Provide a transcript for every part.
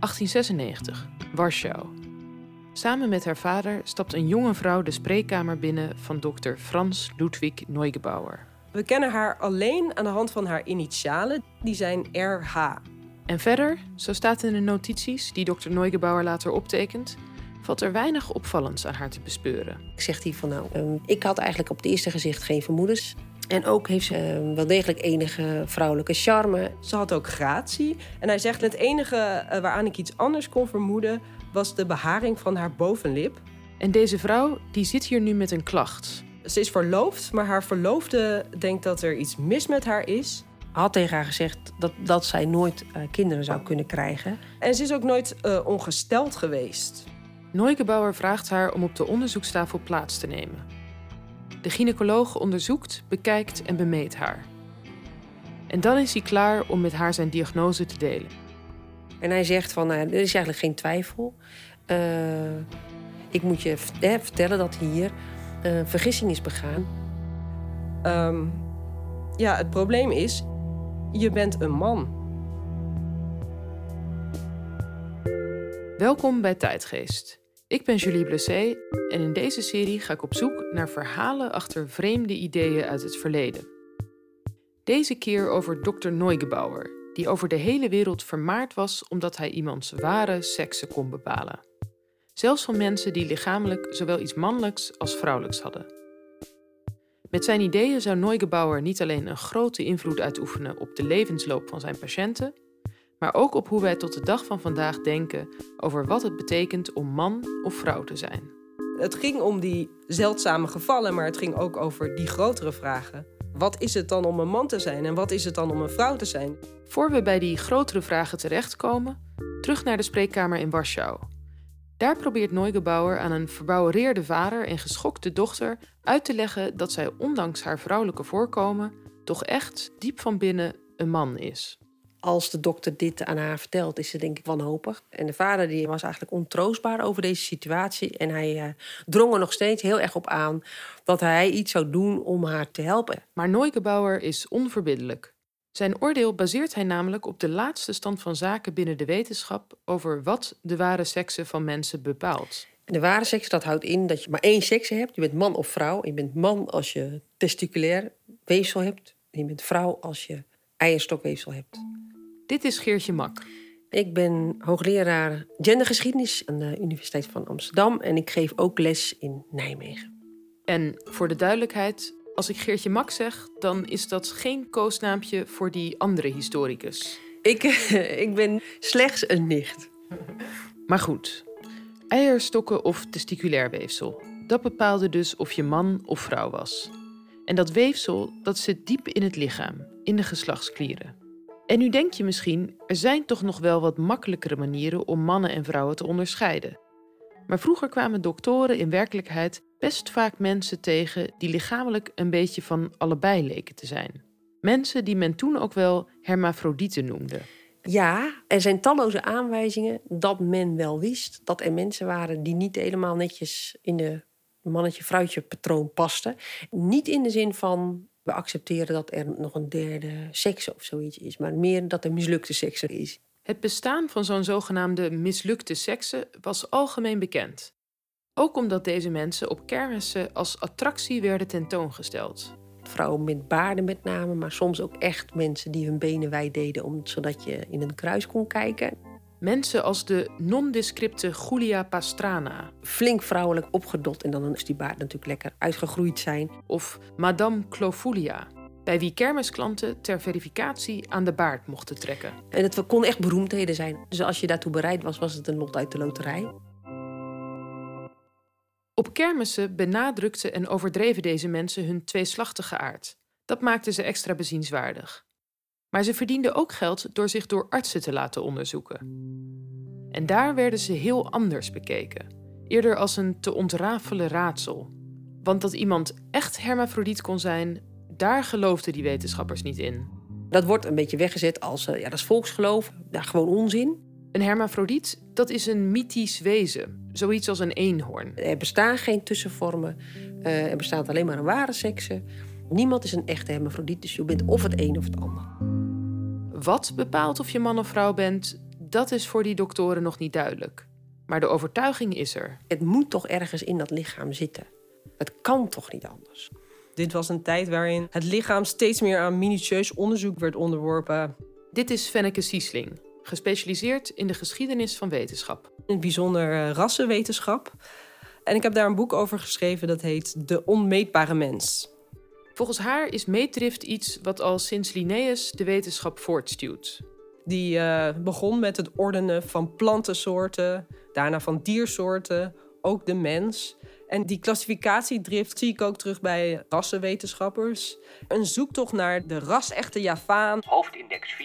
1896, Warschau. Samen met haar vader stapt een jonge vrouw de spreekkamer binnen van dokter Frans Ludwig Neugebauer. We kennen haar alleen aan de hand van haar initialen, die zijn RH. En verder, zo staat in de notities die dokter Neugebauer later optekent, valt er weinig opvallends aan haar te bespeuren. Ik zeg hij van nou, ehm, ik had eigenlijk op het eerste gezicht geen vermoedens. En ook heeft ze ehm, wel degelijk enige vrouwelijke charme. Ze had ook gratie. En hij zegt: het enige eh, waaraan ik iets anders kon vermoeden was de beharing van haar bovenlip. En deze vrouw die zit hier nu met een klacht. Ze is verloofd, maar haar verloofde denkt dat er iets mis met haar is. Had tegen haar gezegd dat, dat zij nooit uh, kinderen zou kunnen krijgen. En ze is ook nooit uh, ongesteld geweest. Neugebauer vraagt haar om op de onderzoekstafel plaats te nemen. De gynaecoloog onderzoekt, bekijkt en bemeet haar. En dan is hij klaar om met haar zijn diagnose te delen. En hij zegt van, nou, er is eigenlijk geen twijfel. Uh, ik moet je eh, vertellen dat hier uh, vergissing is begaan. Um, ja, het probleem is, je bent een man. Welkom bij Tijdgeest. Ik ben Julie Blessé en in deze serie ga ik op zoek naar verhalen achter vreemde ideeën uit het verleden. Deze keer over Dr. Neugebauer, die over de hele wereld vermaard was omdat hij iemands ware seksen kon bepalen. Zelfs van mensen die lichamelijk zowel iets mannelijks als vrouwelijks hadden. Met zijn ideeën zou Neugebauer niet alleen een grote invloed uitoefenen op de levensloop van zijn patiënten, maar ook op hoe wij tot de dag van vandaag denken over wat het betekent om man of vrouw te zijn. Het ging om die zeldzame gevallen, maar het ging ook over die grotere vragen. Wat is het dan om een man te zijn en wat is het dan om een vrouw te zijn? Voor we bij die grotere vragen terechtkomen, terug naar de spreekkamer in Warschau. Daar probeert Neugebauer aan een verbouwereerde vader en geschokte dochter uit te leggen dat zij ondanks haar vrouwelijke voorkomen toch echt diep van binnen een man is als de dokter dit aan haar vertelt, is ze denk ik wanhopig. En de vader die was eigenlijk ontroostbaar over deze situatie. En hij uh, drong er nog steeds heel erg op aan dat hij iets zou doen om haar te helpen. Maar Neugebauer is onverbiddelijk. Zijn oordeel baseert hij namelijk op de laatste stand van zaken binnen de wetenschap over wat de ware sekse van mensen bepaalt. de ware seks dat houdt in dat je maar één seks hebt. Je bent man of vrouw. Je bent man als je testiculair weefsel hebt. En je bent vrouw als je eierstokweefsel hebt. Dit is Geertje Mak. Ik ben hoogleraar gendergeschiedenis aan de Universiteit van Amsterdam en ik geef ook les in Nijmegen. En voor de duidelijkheid, als ik Geertje Mak zeg, dan is dat geen koosnaampje voor die andere historicus. Ik, ik ben slechts een nicht. Maar goed, eierstokken of testiculair weefsel. Dat bepaalde dus of je man of vrouw was. En dat weefsel dat zit diep in het lichaam, in de geslachtsklieren. En nu denk je misschien, er zijn toch nog wel wat makkelijkere manieren om mannen en vrouwen te onderscheiden. Maar vroeger kwamen doktoren in werkelijkheid best vaak mensen tegen die lichamelijk een beetje van allebei leken te zijn. Mensen die men toen ook wel hermafrodieten noemde. Ja, er zijn talloze aanwijzingen dat men wel wist dat er mensen waren die niet helemaal netjes in de mannetje-vrouwtje patroon pasten. Niet in de zin van we accepteren dat er nog een derde seks of zoiets is, maar meer dat er mislukte seks is. Het bestaan van zo'n zogenaamde mislukte seksen was algemeen bekend. Ook omdat deze mensen op kermissen als attractie werden tentoongesteld. Vrouwen met baarden met name, maar soms ook echt mensen die hun benen wijd deden, zodat je in een kruis kon kijken. Mensen als de nondescripte Julia Pastrana. Flink vrouwelijk opgedot en dan is die baard natuurlijk lekker uitgegroeid zijn. Of Madame Clofulia, bij wie kermisklanten ter verificatie aan de baard mochten trekken. En het kon echt beroemdheden zijn. Dus als je daartoe bereid was, was het een lot uit de loterij. Op kermissen benadrukten en overdreven deze mensen hun tweeslachtige aard. Dat maakte ze extra bezienswaardig. Maar ze verdienden ook geld door zich door artsen te laten onderzoeken. En daar werden ze heel anders bekeken, eerder als een te ontrafelen raadsel. Want dat iemand echt hermafrodiet kon zijn, daar geloofden die wetenschappers niet in. Dat wordt een beetje weggezet als uh, ja, dat is volksgeloof, ja, gewoon onzin. Een hermafrodiet, dat is een mythisch wezen, zoiets als een eenhoorn. Er bestaan geen tussenvormen, uh, er bestaat alleen maar een ware sekse. Niemand is een echte hermafrodiet, dus je bent of het een of het ander. Wat bepaalt of je man of vrouw bent, Dat is voor die doktoren nog niet duidelijk. Maar de overtuiging is er. Het moet toch ergens in dat lichaam zitten. Het kan toch niet anders. Dit was een tijd waarin het lichaam steeds meer aan minutieus onderzoek werd onderworpen. Dit is Fenneke Siesling, gespecialiseerd in de geschiedenis van wetenschap. In het bijzonder uh, rassenwetenschap. En ik heb daar een boek over geschreven dat heet De Onmeetbare Mens. Volgens haar is meetdrift iets wat al sinds Linnaeus de wetenschap voortstuwt. Die uh, begon met het ordenen van plantensoorten, daarna van diersoorten, ook de mens. En die klassificatiedrift zie ik ook terug bij rassenwetenschappers. Een zoektocht naar de ras-echte Javaan. Hoofdindex 84,87.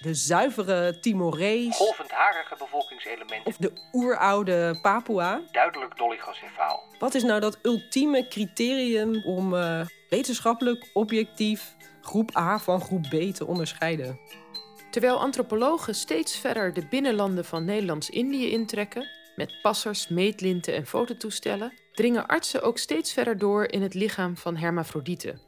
De zuivere Timorees. Golvend harige bevolkingselement. Of de oeroude Papua. Duidelijk dolichocefaal. Wat is nou dat ultieme criterium om uh, wetenschappelijk objectief groep A van groep B te onderscheiden? Terwijl antropologen steeds verder de binnenlanden van Nederlands-Indië intrekken, met passers, meetlinten en fototoestellen, dringen artsen ook steeds verder door in het lichaam van hermafrodieten.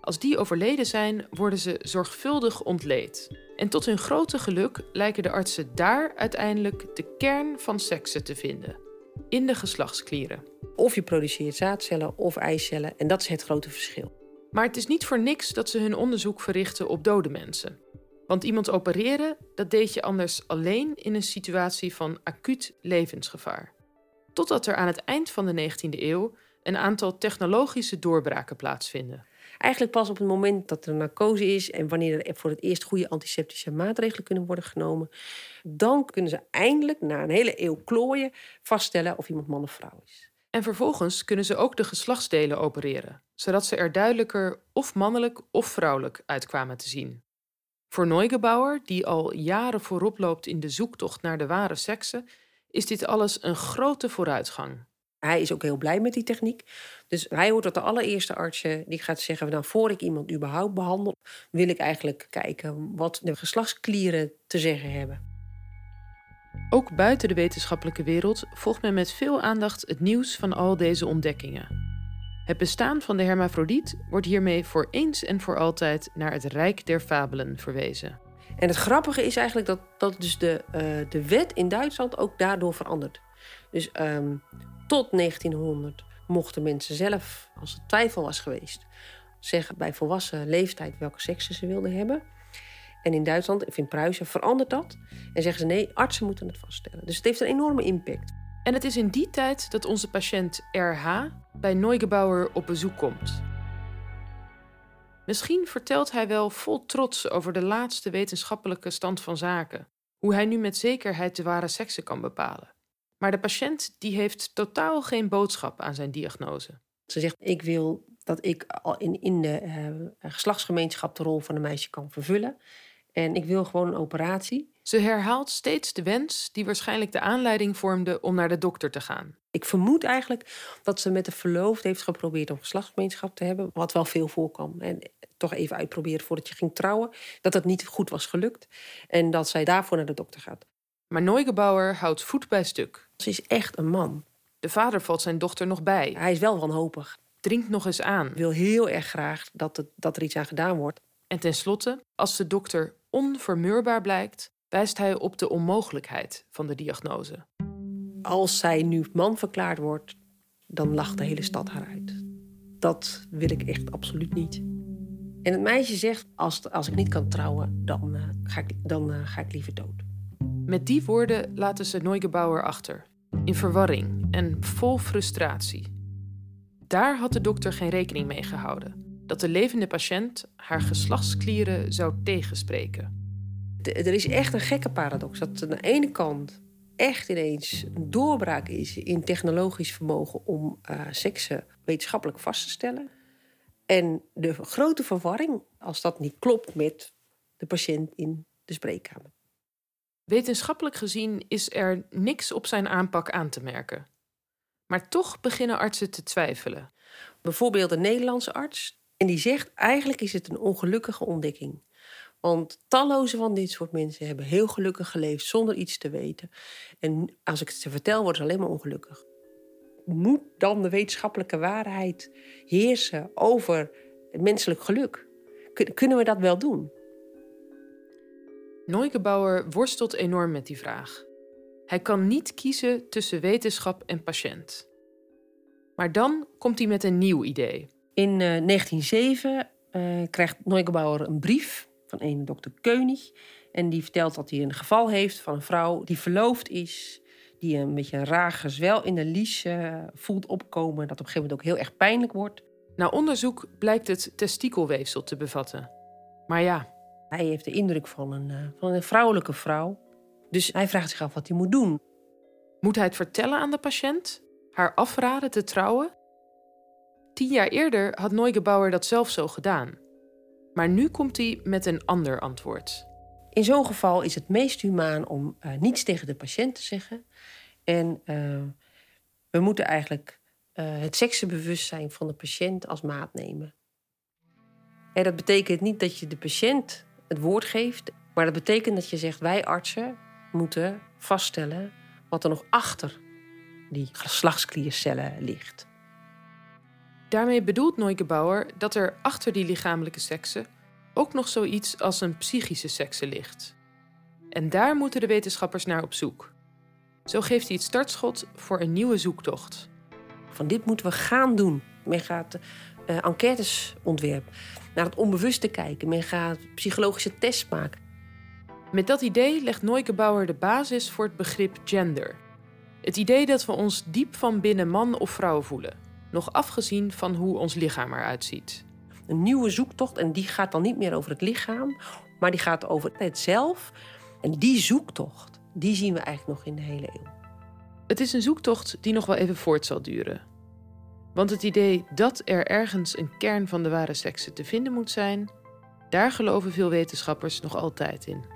Als die overleden zijn, worden ze zorgvuldig ontleed. En tot hun grote geluk lijken de artsen daar uiteindelijk de kern van seksen te vinden: in de geslachtsklieren. Of je produceert zaadcellen of eicellen, en dat is het grote verschil. Maar het is niet voor niks dat ze hun onderzoek verrichten op dode mensen. Want iemand opereren, dat deed je anders alleen in een situatie van acuut levensgevaar. Totdat er aan het eind van de 19e eeuw een aantal technologische doorbraken plaatsvinden. Eigenlijk pas op het moment dat er narcose is en wanneer er voor het eerst goede antiseptische maatregelen kunnen worden genomen, dan kunnen ze eindelijk na een hele eeuw klooien vaststellen of iemand man of vrouw is. En vervolgens kunnen ze ook de geslachtsdelen opereren, zodat ze er duidelijker of mannelijk of vrouwelijk uitkwamen te zien. Voor Neugebauer, die al jaren voorop loopt in de zoektocht naar de ware seksen, is dit alles een grote vooruitgang. Hij is ook heel blij met die techniek. Dus hij hoort tot de allereerste artsen die gaat zeggen: nou, voor ik iemand überhaupt behandel, wil ik eigenlijk kijken wat de geslachtsklieren te zeggen hebben. Ook buiten de wetenschappelijke wereld volgt men met veel aandacht het nieuws van al deze ontdekkingen. Het bestaan van de hermafrodiet wordt hiermee voor eens en voor altijd naar het rijk der fabelen verwezen. En het grappige is eigenlijk dat, dat dus de, uh, de wet in Duitsland ook daardoor verandert. Dus um, tot 1900 mochten mensen zelf, als er twijfel was geweest, zeggen bij volwassen leeftijd welke seks ze wilden hebben. En in Duitsland, of in Pruisen, verandert dat. En zeggen ze nee, artsen moeten het vaststellen. Dus het heeft een enorme impact. En het is in die tijd dat onze patiënt RH bij Neugebauer op bezoek komt. Misschien vertelt hij wel vol trots over de laatste wetenschappelijke stand van zaken, hoe hij nu met zekerheid de ware sekse kan bepalen. Maar de patiënt die heeft totaal geen boodschap aan zijn diagnose. Ze zegt: Ik wil dat ik in, in de uh, geslachtsgemeenschap de rol van een meisje kan vervullen. En ik wil gewoon een operatie. Ze herhaalt steeds de wens die waarschijnlijk de aanleiding vormde om naar de dokter te gaan. Ik vermoed eigenlijk dat ze met de verloofde heeft geprobeerd om geslachtsgemeenschap te hebben, wat wel veel voorkwam. En toch even uitproberen voordat je ging trouwen, dat dat niet goed was gelukt en dat zij daarvoor naar de dokter gaat. Maar Neugebauer houdt voet bij stuk. Ze is echt een man. De vader valt zijn dochter nog bij. Hij is wel wanhopig. Drinkt nog eens aan. Wil heel erg graag dat, het, dat er iets aan gedaan wordt. En tenslotte, als de dokter onvermeurbaar blijkt, wijst hij op de onmogelijkheid van de diagnose. Als zij nu man verklaard wordt, dan lacht de hele stad haar uit. Dat wil ik echt absoluut niet. En het meisje zegt: Als, als ik niet kan trouwen, dan, uh, ga, ik, dan uh, ga ik liever dood. Met die woorden laten ze Neugebauer achter, in verwarring en vol frustratie. Daar had de dokter geen rekening mee gehouden dat de levende patiënt haar geslachtsklieren zou tegenspreken. Er is echt een gekke paradox. Dat aan de ene kant echt ineens een doorbraak is in technologisch vermogen om uh, seksen wetenschappelijk vast te stellen. En de grote verwarring als dat niet klopt met de patiënt in de spreekkamer. Wetenschappelijk gezien is er niks op zijn aanpak aan te merken. Maar toch beginnen artsen te twijfelen. Bijvoorbeeld een Nederlandse arts en die zegt eigenlijk is het een ongelukkige ontdekking. Want talloze van dit soort mensen hebben heel gelukkig geleefd zonder iets te weten. En als ik het ze vertel, worden ze alleen maar ongelukkig. Moet dan de wetenschappelijke waarheid heersen over het menselijk geluk? Kunnen we dat wel doen? Neugebauer worstelt enorm met die vraag. Hij kan niet kiezen tussen wetenschap en patiënt. Maar dan komt hij met een nieuw idee. In eh, 1907 eh, krijgt Neugebauer een brief van een dokter Keunig. En die vertelt dat hij een geval heeft van een vrouw die verloofd is. Die een beetje een raar gezwel in de lies eh, voelt opkomen. Dat op een gegeven moment ook heel erg pijnlijk wordt. Na onderzoek blijkt het testikelweefsel te bevatten. Maar ja, Hij heeft de indruk van een, eh, van een vrouwelijke vrouw. Dus hij vraagt zich af wat hij moet doen. moet hij het vertellen aan de patiënt? Haar afraden te trouwen? Tien jaar eerder had Neugebauer dat zelf zo gedaan. Maar nu komt hij met een ander antwoord. In zo'n geval is het meest humaan om eh, niets tegen de patiënt te zeggen. En eh, we moeten eigenlijk eh, het seksenbewustzijn van de patiënt als maat nemen. En dat betekent niet dat je de patiënt het woord geeft, maar dat betekent dat je zegt: wij artsen moeten vaststellen wat er nog achter die geslachtskliercellen ligt. Daarmee bedoelt Neugebauer dat er achter die lichamelijke seksen ook nog zoiets als een psychische sekse ligt. En daar moeten de wetenschappers naar op zoek. Zo geeft hij het startschot voor een nieuwe zoektocht. Van dit moeten we gaan doen. Men gaat eh, enquêtes ontwerpen, naar het onbewuste kijken. Men gaat psychologische tests maken. Met dat idee legt Neugebauer de basis voor het begrip gender. Het idee dat we ons diep van binnen man of vrouw voelen, nog afgezien van hoe ons lichaam eruit ziet. Een nieuwe zoektocht en die gaat dan niet meer over het lichaam, maar die gaat over het zelf. En die zoektocht, die zien we eigenlijk nog in de hele eeuw. Het is een zoektocht die nog wel even voort zal duren. Want het idee dat er ergens een kern van de ware sekse te vinden moet zijn, daar geloven veel wetenschappers nog altijd in.